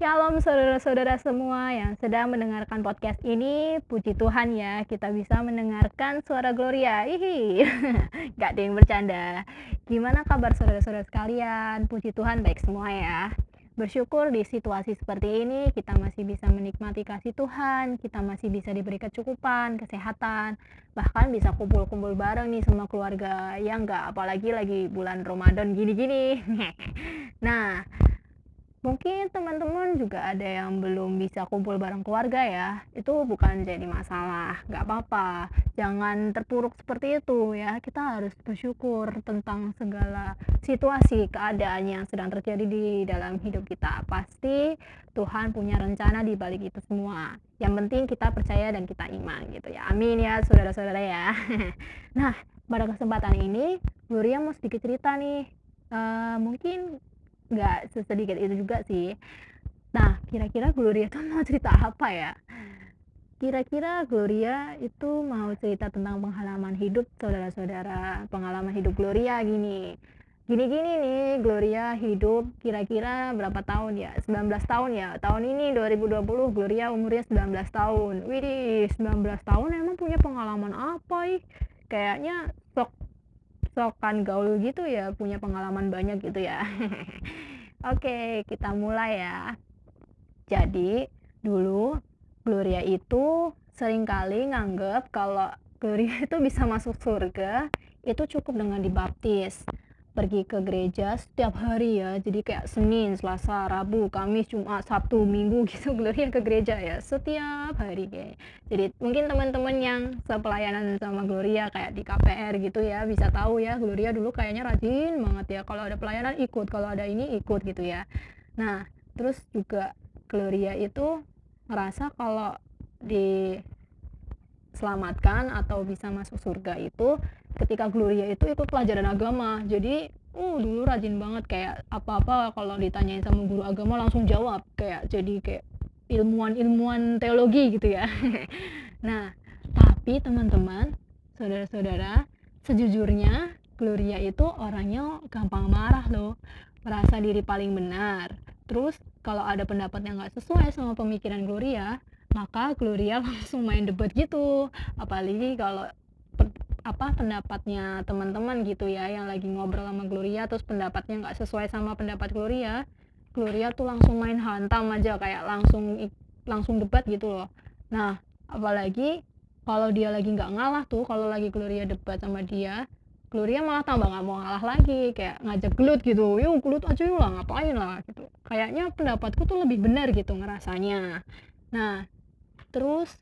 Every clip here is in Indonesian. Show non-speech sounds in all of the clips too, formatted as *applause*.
Shalom saudara-saudara semua yang sedang mendengarkan podcast ini. Puji Tuhan ya, kita bisa mendengarkan suara Gloria. Hihi, *laughs* gak ada yang bercanda. Gimana kabar saudara-saudara sekalian? Puji Tuhan baik semua ya. Bersyukur di situasi seperti ini kita masih bisa menikmati kasih Tuhan, kita masih bisa diberi kecukupan, kesehatan, bahkan bisa kumpul-kumpul bareng nih sama keluarga yang gak apalagi lagi bulan Ramadan gini-gini. *laughs* nah, Mungkin teman-teman juga ada yang belum bisa kumpul bareng keluarga ya. Itu bukan jadi masalah, nggak apa-apa. Jangan terpuruk seperti itu ya. Kita harus bersyukur tentang segala situasi, keadaan yang sedang terjadi di dalam hidup kita. Pasti Tuhan punya rencana di balik itu semua. Yang penting kita percaya dan kita iman gitu ya. Amin ya saudara-saudara ya. *laughs* nah, pada kesempatan ini Gloria mau sedikit cerita nih. Uh, mungkin nggak sesedikit itu juga sih. Nah kira-kira Gloria tuh *laughs* mau cerita apa ya? Kira-kira Gloria itu mau cerita tentang pengalaman hidup saudara-saudara pengalaman hidup Gloria gini. Gini-gini nih Gloria hidup kira-kira berapa tahun ya? 19 tahun ya? Tahun ini 2020 Gloria umurnya 19 tahun. Widih 19 tahun emang punya pengalaman apa ih? Kayaknya sok sokan gaul gitu ya punya pengalaman banyak gitu ya. *laughs* Oke kita mulai ya. Jadi dulu Gloria itu sering kali nganggep kalau Gloria *laughs* itu bisa masuk surga itu cukup dengan dibaptis pergi ke gereja setiap hari ya. Jadi kayak Senin, Selasa, Rabu, Kamis, Jumat, Sabtu, Minggu *laughs* gitu Gloria ke gereja ya setiap hari kayak. Jadi mungkin teman-teman yang sepelayanan sama Gloria kayak di KPR gitu ya bisa tahu ya Gloria dulu kayaknya rajin banget ya. Kalau ada pelayanan ikut kalau ada ini ikut gitu ya. Nah terus juga Gloria itu ngerasa kalau diselamatkan atau bisa masuk surga itu ketika Gloria itu ikut pelajaran agama. Jadi uh dulu rajin banget. Kayak apa-apa kalau ditanyain sama guru agama langsung jawab. Kayak jadi kayak ilmuwan-ilmuwan teologi gitu ya. *laughs* Nah tapi teman-teman saudara-saudara sejujurnya Gloria itu orangnya gampang marah loh. Merasa diri paling benar. Terus kalau ada pendapat yang nggak sesuai sama pemikiran Gloria maka Gloria *laughs* langsung main debat gitu. Apalagi kalau apa pendapatnya teman-teman gitu ya yang lagi ngobrol sama Gloria terus pendapatnya nggak sesuai sama pendapat Gloria Gloria tuh langsung main hantam aja kayak langsung langsung debat gitu loh. Nah apalagi kalau dia lagi nggak ngalah tuh kalau lagi Gloria debat sama dia Gloria malah tambah nggak mau ngalah lagi kayak ngajak gelut gitu yuk gelut aja yuk lah ngapain lah gitu. Kayaknya pendapatku tuh lebih benar gitu ngerasanya. Nah terus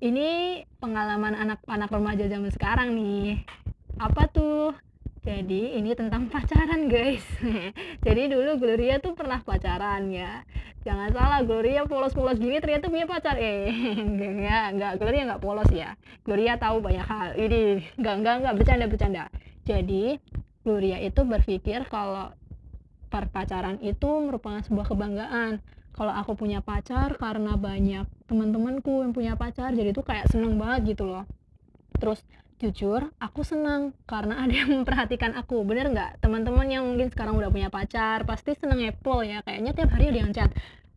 ini pengalaman anak-anak remaja zaman sekarang nih. Apa tuh? Jadi ini tentang *laughs* pacaran guys. *laughs* Jadi dulu Gloria tuh pernah pacaran ya. Jangan salah Gloria polos-polos gini ternyata punya pacar. Eh *laughs* enggak enggak Gloria enggak polos ya. Gloria tahu banyak hal. Ini enggak enggak enggak. Bercanda bercanda jadi Gloria itu berpikir kalau perpacaran itu merupakan sebuah kebanggaan kalau aku punya pacar karena banyak teman-temanku yang punya pacar jadi tuh kayak seneng banget gitu loh. Terus jujur aku senang karena ada yang *laughs* memperhatikan aku. Bener nggak? Teman-teman yang mungkin sekarang udah punya pacar pasti seneng Apple ya. Kayaknya tiap hari ada yang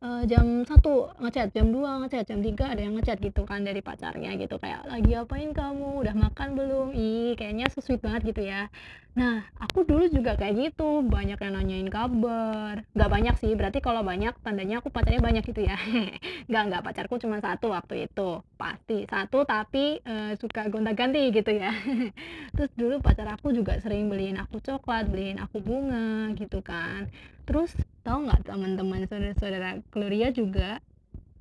uh, jam satu ngechat jam 2 ngechat jam 3 ada yang ngechat gitu kan dari pacarnya gitu kayak lagi apain kamu? Udah makan belum? Ih kayaknya so banget gitu ya. Nah aku dulu juga kayak gitu banyak yang nanyain kabar. Nggak banyak sih berarti kalau banyak tandanya aku pacarnya banyak gitu ya. *laughs* Nggak nggak pacarku cuma satu waktu itu pasti. Satu tapi uh, suka gonta-ganti gitu ya. *laughs* Terus dulu pacar aku juga sering beliin aku coklat beliin aku bunga gitu kan. Terus tahu nggak teman-teman saudara-saudara Gloria juga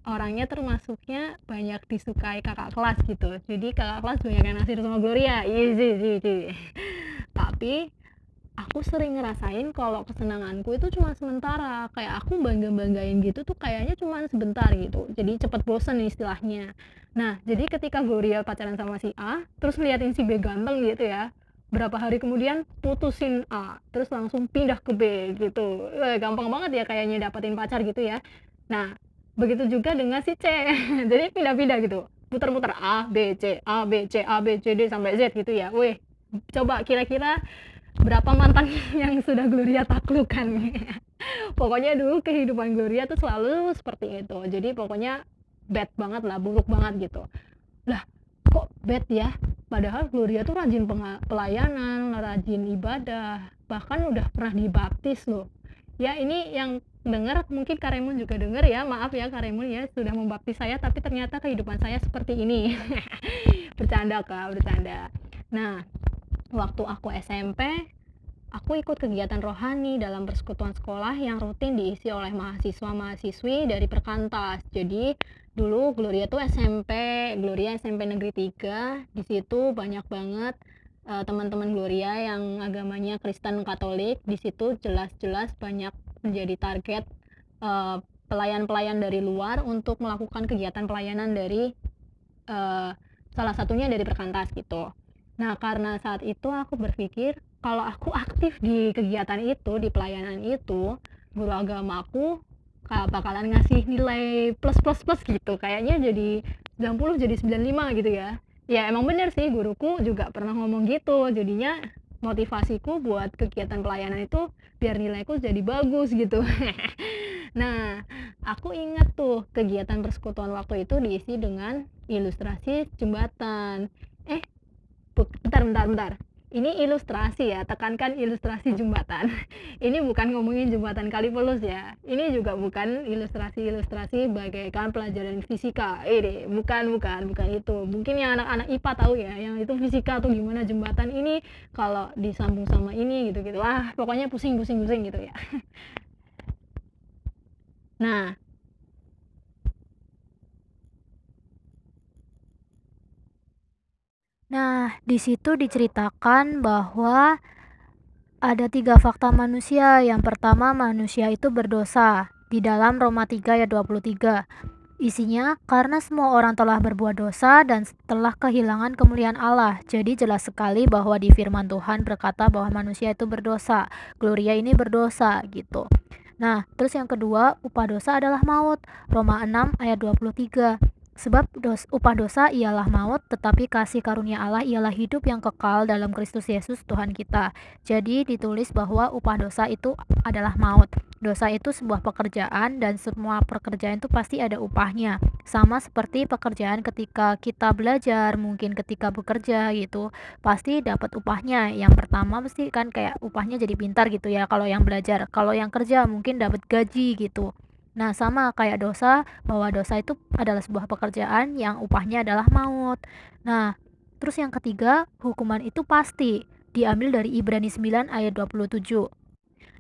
orangnya termasuknya banyak disukai kakak kelas gitu. Jadi kakak kelas banyak yang nasir sama Gloria. Easy easy tapi aku sering ngerasain kalau kesenanganku itu cuma sementara. Kayak aku bangga banggain gitu tuh kayaknya cuma sebentar gitu. Jadi cepet bosen istilahnya. Nah jadi ketika Gloria pacaran sama si A terus liatin si B ganteng gitu ya berapa hari kemudian putusin A terus langsung pindah ke B gitu. Eh, gampang banget ya kayaknya dapetin pacar gitu ya. Nah begitu juga dengan si C. *laughs* Jadi pindah-pindah gitu. Putar-putar A B C A B C A B C D sampai Z gitu ya. Weh coba kira-kira berapa mantan *laughs* yang sudah Gloria taklukkan *laughs* Pokoknya dulu kehidupan Gloria tuh selalu seperti itu. Jadi pokoknya bad banget lah, buruk banget gitu. Lah, kok bad ya? Padahal Gloria tuh rajin pelayanan, rajin ibadah, bahkan udah pernah dibaptis loh. Ya ini yang denger mungkin Kak Raymond juga denger ya, maaf ya Kak Raymond ya sudah membaptis saya, tapi ternyata kehidupan saya seperti ini. *laughs* Bercanda Kak, bercanda. Nah, waktu aku SMP, aku ikut kegiatan rohani dalam persekutuan sekolah yang rutin diisi oleh mahasiswa-mahasiswi dari perkantas. Jadi dulu Gloria tuh SMP, Gloria SMP Negeri 3, di situ banyak banget uh, teman-teman Gloria yang agamanya Kristen Katolik. Di situ jelas-jelas banyak menjadi target uh, pelayan-pelayan dari luar untuk melakukan kegiatan pelayanan dari uh, salah satunya dari perkantas gitu. Nah, karena saat itu aku berpikir kalau aku aktif di kegiatan itu, di pelayanan itu, guru agamaku bakalan ngasih nilai plus plus plus gitu. Kayaknya jadi 90 jadi 95 gitu ya. Ya emang bener sih guruku juga pernah ngomong gitu. Jadinya motivasiku buat kegiatan pelayanan itu biar nilaiku jadi bagus gitu. *laughs* nah, aku ingat tuh kegiatan persekutuan waktu itu diisi dengan ilustrasi jembatan. Eh, bentar bentar bentar ini ilustrasi ya tekankan ilustrasi jembatan. *laughs* Ini bukan ngomongin jembatan Kalipolus ya. Ini juga bukan ilustrasi-ilustrasi bagaikan pelajaran fisika. Ini bukan bukan bukan itu. Mungkin yang anak-anak IPA tahu ya yang itu fisika tuh gimana jembatan ini kalau disambung sama ini gitu gitu wah pokoknya pusing pusing pusing gitu ya. *laughs* Nah Nah, di situ diceritakan bahwa ada tiga fakta manusia. Yang pertama, manusia itu berdosa. Di dalam Roma 3 ayat 23. Isinya, karena semua orang telah berbuat dosa dan telah kehilangan kemuliaan Allah. Jadi jelas sekali bahwa di firman Tuhan berkata bahwa manusia itu berdosa. Gloria ini berdosa gitu. Nah, terus yang kedua, upah dosa adalah maut. Roma 6 ayat 23. Sebab dos, upah dosa ialah maut, tetapi kasih karunia Allah ialah hidup yang kekal dalam Kristus Yesus Tuhan kita. Jadi ditulis bahwa upah dosa itu adalah maut. Dosa itu sebuah pekerjaan dan semua pekerjaan itu pasti ada upahnya. Sama seperti pekerjaan ketika kita belajar, mungkin ketika bekerja gitu, pasti dapat upahnya. Yang pertama pasti kan kayak upahnya jadi pintar gitu ya kalau yang belajar. Kalau yang kerja mungkin dapat gaji gitu. Nah, sama kayak dosa, bahwa dosa itu adalah sebuah pekerjaan yang upahnya adalah maut. Nah, terus yang ketiga, hukuman itu pasti diambil dari Ibrani 9 ayat 27.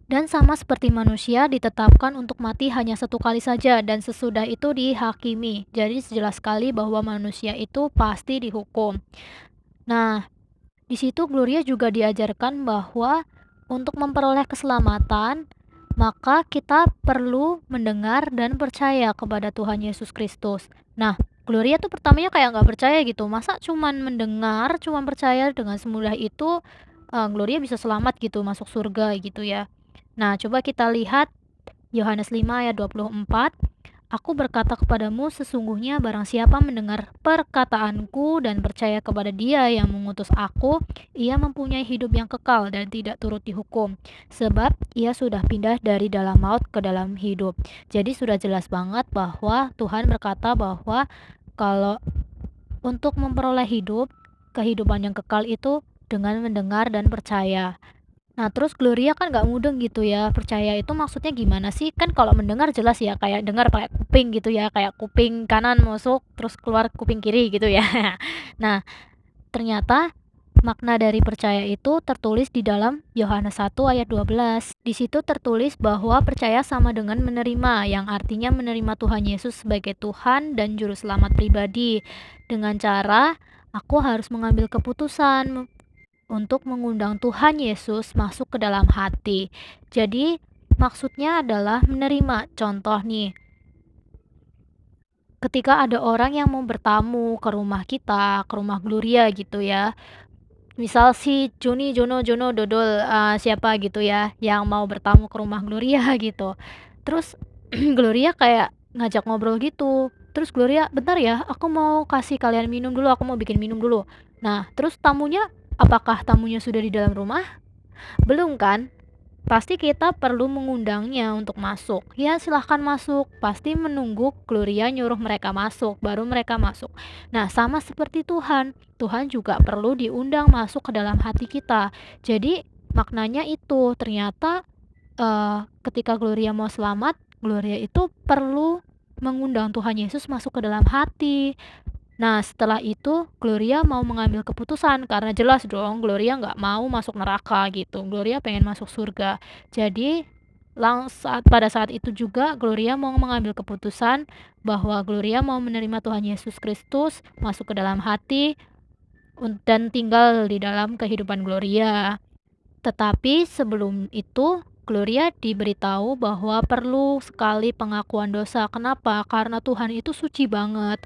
Dan sama seperti manusia ditetapkan untuk mati hanya satu kali saja dan sesudah itu dihakimi. Jadi jelas sekali bahwa manusia itu pasti dihukum. Nah, di situ Gloria juga diajarkan bahwa untuk memperoleh keselamatan maka kita perlu mendengar dan percaya kepada Tuhan Yesus Kristus. Nah, Gloria tuh pertamanya kayak nggak percaya gitu. Masa cuman mendengar, cuman percaya dengan semudah itu uh, Gloria bisa selamat gitu, masuk surga gitu ya. Nah, coba kita lihat Yohanes 5 ayat 24. Aku berkata kepadamu, sesungguhnya barang siapa mendengar perkataanku dan percaya kepada dia yang mengutus aku, ia mempunyai hidup yang kekal dan tidak turut dihukum. Sebab ia sudah pindah dari dalam maut ke dalam hidup. Jadi sudah jelas banget bahwa Tuhan berkata bahwa kalau untuk memperoleh hidup, kehidupan yang kekal itu dengan mendengar dan percaya. Nah, terus Gloria kan nggak mudeng gitu ya. Percaya itu maksudnya gimana sih? Kan kalau mendengar jelas ya kayak dengar kayak kuping gitu ya, kayak kuping kanan masuk terus keluar kuping kiri gitu ya. *laughs* Nah, ternyata makna dari percaya itu tertulis di dalam Yohanes 1 ayat 12. Di situ tertulis bahwa percaya sama dengan menerima, yang artinya menerima Tuhan Yesus sebagai Tuhan dan juru selamat pribadi dengan cara aku harus mengambil keputusan untuk mengundang Tuhan Yesus masuk ke dalam hati. Jadi, maksudnya adalah menerima. Contoh nih, ketika ada orang yang mau bertamu ke rumah kita, ke rumah Gloria gitu ya. Misal si Juni, Jono, Jono, Dodol, uh, siapa gitu ya, yang mau bertamu ke rumah Gloria *laughs* gitu. Terus *clears throat* Gloria kayak ngajak ngobrol gitu. Terus Gloria, bentar ya, aku mau kasih kalian minum dulu, aku mau bikin minum dulu. Nah, terus tamunya Apakah tamunya sudah di dalam rumah? Belum kan? pasti kita perlu mengundangnya untuk masuk. Ya silahkan masuk, pasti menunggu Gloria nyuruh mereka masuk, baru mereka masuk. Nah sama seperti Tuhan, Tuhan juga perlu diundang masuk ke dalam hati kita. Jadi maknanya itu ternyata uh, ketika Gloria mau selamat, Gloria itu perlu mengundang Tuhan Yesus masuk ke dalam hati, Nah, setelah itu Gloria mau mengambil keputusan karena jelas dong Gloria nggak mau masuk neraka gitu. Gloria pengen masuk surga. Jadi saat pada saat itu juga Gloria mau mengambil keputusan bahwa Gloria mau menerima Tuhan Yesus Kristus masuk ke dalam hati dan tinggal di dalam kehidupan Gloria. Tetapi sebelum itu Gloria diberitahu bahwa perlu sekali pengakuan dosa. Kenapa? Karena Tuhan itu suci banget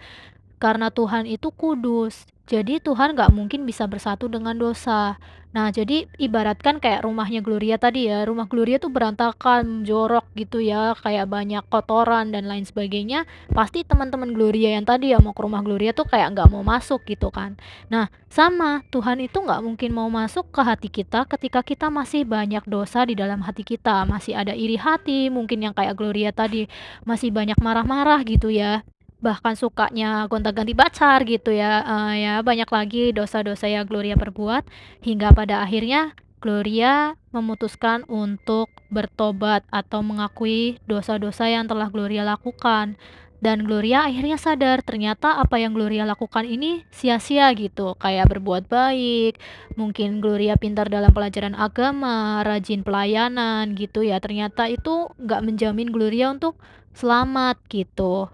karena Tuhan itu kudus. Jadi Tuhan gak mungkin bisa bersatu dengan dosa. Nah, jadi ibaratkan kayak rumahnya Gloria tadi ya. Rumah Gloria tuh berantakan, jorok gitu ya, kayak banyak kotoran dan lain sebagainya. Pasti teman-teman Gloria yang tadi ya mau ke rumah Gloria tuh kayak gak mau masuk gitu kan. Nah, sama Tuhan itu gak mungkin mau masuk ke hati kita ketika kita masih banyak dosa di dalam hati kita. Masih ada iri hati, mungkin yang kayak Gloria tadi masih banyak marah-marah gitu ya bahkan sukanya gonta-ganti pacar gitu ya uh, ya. Banyak lagi dosa-dosa yang Gloria perbuat hingga pada akhirnya Gloria memutuskan untuk bertobat atau mengakui dosa-dosa yang telah Gloria lakukan. Dan Gloria akhirnya sadar ternyata apa yang Gloria lakukan ini sia-sia gitu. Kayak berbuat baik mungkin Gloria pintar dalam pelajaran agama rajin pelayanan gitu ya. Ternyata itu nggak menjamin Gloria untuk selamat gitu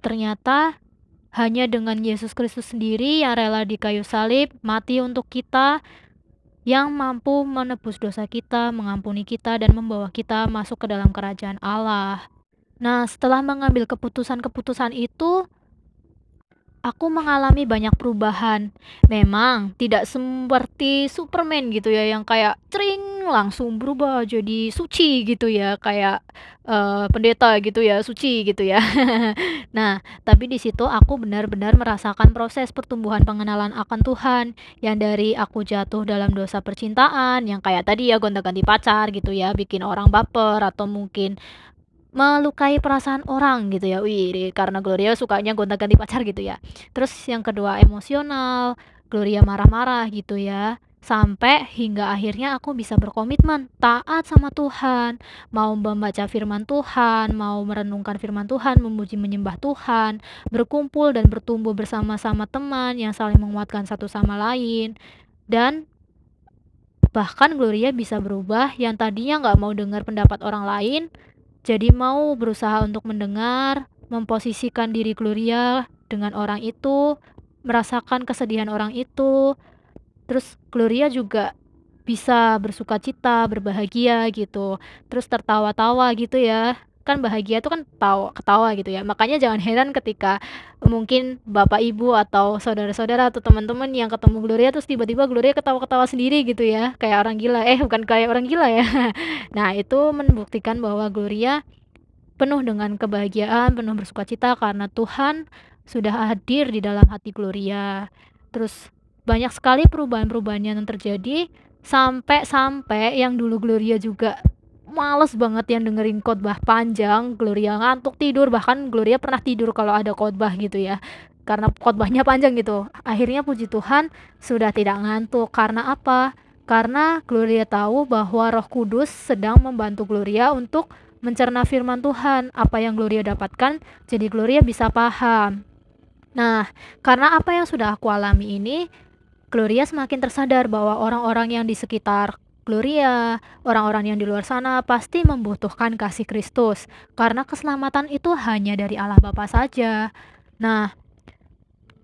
Ternyata hanya dengan Yesus Kristus sendiri yang rela di kayu salib mati untuk kita yang mampu menebus dosa kita, mengampuni kita dan membawa kita masuk ke dalam kerajaan Allah. Nah, setelah mengambil keputusan-keputusan itu, aku mengalami banyak perubahan. Memang tidak seperti Superman gitu ya yang kayak cering langsung berubah jadi suci gitu ya, kayak uh, pendeta gitu ya, suci gitu ya. *laughs* nah, tapi di situ aku benar-benar merasakan proses pertumbuhan pengenalan akan Tuhan yang dari aku jatuh dalam dosa percintaan yang kayak tadi ya gonta-ganti pacar gitu ya, bikin orang baper atau mungkin melukai perasaan orang gitu ya. Wih, karena Gloria sukanya gonta-ganti pacar gitu ya. Terus yang kedua emosional, Gloria marah-marah gitu ya. Sampai hingga akhirnya aku bisa berkomitmen taat sama Tuhan, mau membaca firman Tuhan, mau merenungkan firman Tuhan, memuji menyembah Tuhan, berkumpul dan bertumbuh bersama-sama teman yang saling menguatkan satu sama lain. Dan bahkan Gloria bisa berubah yang tadinya nggak mau dengar pendapat orang lain jadi mau berusaha untuk mendengar, memposisikan diri Gloria dengan orang itu, merasakan kesedihan orang itu. Terus Gloria juga bisa bersuka cita, berbahagia gitu. Terus tertawa-tawa gitu ya kan bahagia tuh kan tawa ketawa gitu ya. Makanya jangan heran ketika mungkin bapak ibu atau saudara-saudara atau teman-teman yang ketemu Gloria terus tiba-tiba Gloria ketawa-ketawa sendiri gitu ya. Kayak orang gila. Eh bukan kayak orang gila ya. *laughs* Nah itu membuktikan bahwa Gloria penuh dengan kebahagiaan penuh bersukacita karena Tuhan sudah hadir di dalam hati Gloria. Terus banyak sekali perubahan-perubahan yang terjadi sampai-sampai yang dulu Gloria juga males banget yang dengerin khotbah panjang Gloria ngantuk tidur bahkan Gloria pernah tidur kalau ada khotbah gitu ya. Karena khotbahnya panjang gitu. Akhirnya puji Tuhan sudah tidak ngantuk. Karena apa? Karena Gloria tahu bahwa Roh Kudus sedang membantu Gloria untuk mencerna firman Tuhan. Apa yang Gloria dapatkan jadi Gloria bisa paham. Nah karena apa yang sudah aku alami ini Gloria semakin tersadar bahwa orang-orang yang di sekitar Gloria, orang-orang yang di luar sana pasti membutuhkan kasih Kristus, karena keselamatan itu hanya dari Allah Bapa saja. Nah,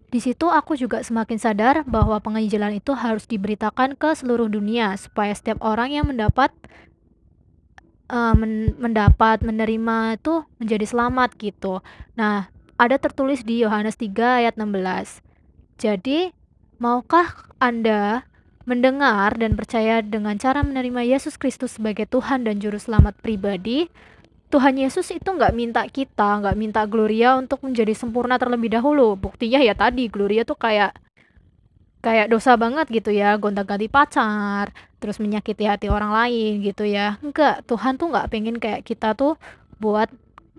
di situ aku juga semakin sadar bahwa penginjilan itu harus diberitakan ke seluruh dunia supaya setiap orang yang mendapat uh, men mendapat menerima itu menjadi selamat gitu. Nah, ada tertulis di Yohanes 3 ayat 16. Jadi, maukah Anda mendengar dan percaya dengan cara menerima Yesus Kristus sebagai Tuhan dan Juru Selamat pribadi, Tuhan Yesus itu nggak minta kita, nggak minta Gloria untuk menjadi sempurna terlebih dahulu. Buktinya ya tadi, Gloria tuh kayak kayak dosa banget gitu ya gonta-ganti pacar terus menyakiti hati orang lain gitu ya enggak Tuhan tuh nggak pengen kayak kita tuh buat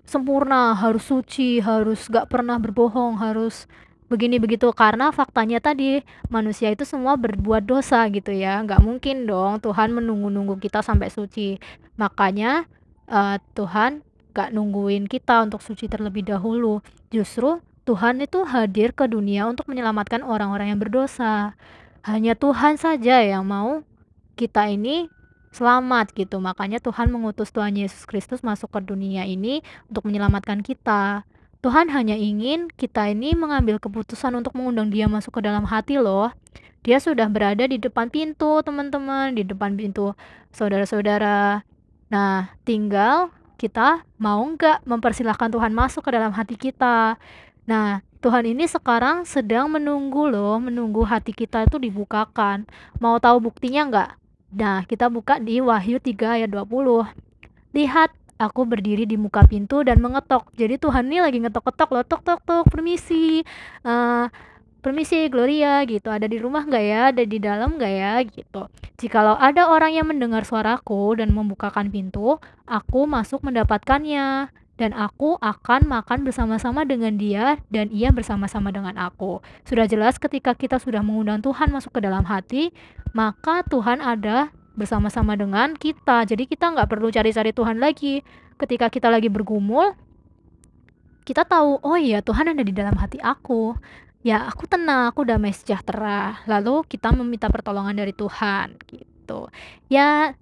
sempurna harus suci harus gak pernah berbohong harus begini begitu karena faktanya tadi manusia itu semua berbuat dosa gitu ya nggak mungkin dong Tuhan menunggu-nunggu kita sampai suci makanya uh, Tuhan gak nungguin kita untuk suci terlebih dahulu justru Tuhan itu hadir ke dunia untuk menyelamatkan orang-orang yang berdosa. Hanya Tuhan saja yang mau kita ini selamat gitu. Makanya Tuhan mengutus Tuhan Yesus Kristus masuk ke dunia ini untuk menyelamatkan kita. Tuhan hanya ingin kita ini mengambil keputusan untuk mengundang dia masuk ke dalam hati loh. Dia sudah berada di depan pintu teman-teman, di depan pintu saudara-saudara. Nah, tinggal kita mau nggak mempersilahkan Tuhan masuk ke dalam hati kita. Nah, Tuhan ini sekarang sedang menunggu loh, menunggu hati kita itu dibukakan. Mau tahu buktinya nggak? Nah, kita buka di Wahyu 3 ayat 20. Lihat, aku berdiri di muka pintu dan mengetok. Jadi Tuhan ini lagi ngetok-ketok loh, tok tok tok, permisi. Uh, permisi Gloria gitu ada di rumah nggak ya ada di dalam nggak ya gitu jikalau ada orang yang mendengar suaraku dan membukakan pintu aku masuk mendapatkannya dan aku akan makan bersama-sama dengan dia dan ia bersama-sama dengan aku. Sudah jelas ketika kita sudah mengundang Tuhan masuk ke dalam hati, maka Tuhan ada bersama-sama dengan kita. Jadi kita nggak perlu cari-cari Tuhan lagi. Ketika kita lagi bergumul, kita tahu, oh iya Tuhan ada di dalam hati aku. Ya aku tenang, aku damai sejahtera. Lalu kita meminta pertolongan dari Tuhan gitu. Ya,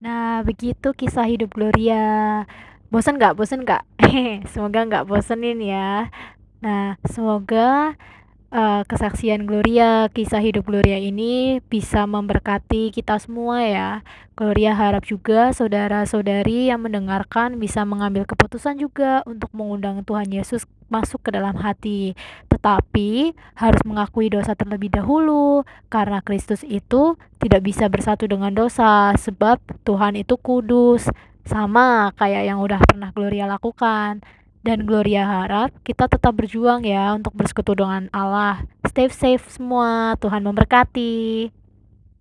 nah begitu kisah hidup Gloria bosan nggak bosan nggak *laughs* semoga nggak bosenin ya nah semoga uh, kesaksian Gloria kisah hidup Gloria ini bisa memberkati kita semua ya Gloria harap juga saudara-saudari yang mendengarkan bisa mengambil keputusan juga untuk mengundang Tuhan Yesus masuk ke dalam hati tetapi harus mengakui dosa terlebih dahulu karena Kristus itu tidak bisa bersatu dengan dosa sebab Tuhan itu kudus sama kayak yang udah pernah Gloria lakukan. Dan Gloria harap kita tetap berjuang ya untuk bersekutu dengan Allah. Stay safe semua, Tuhan memberkati.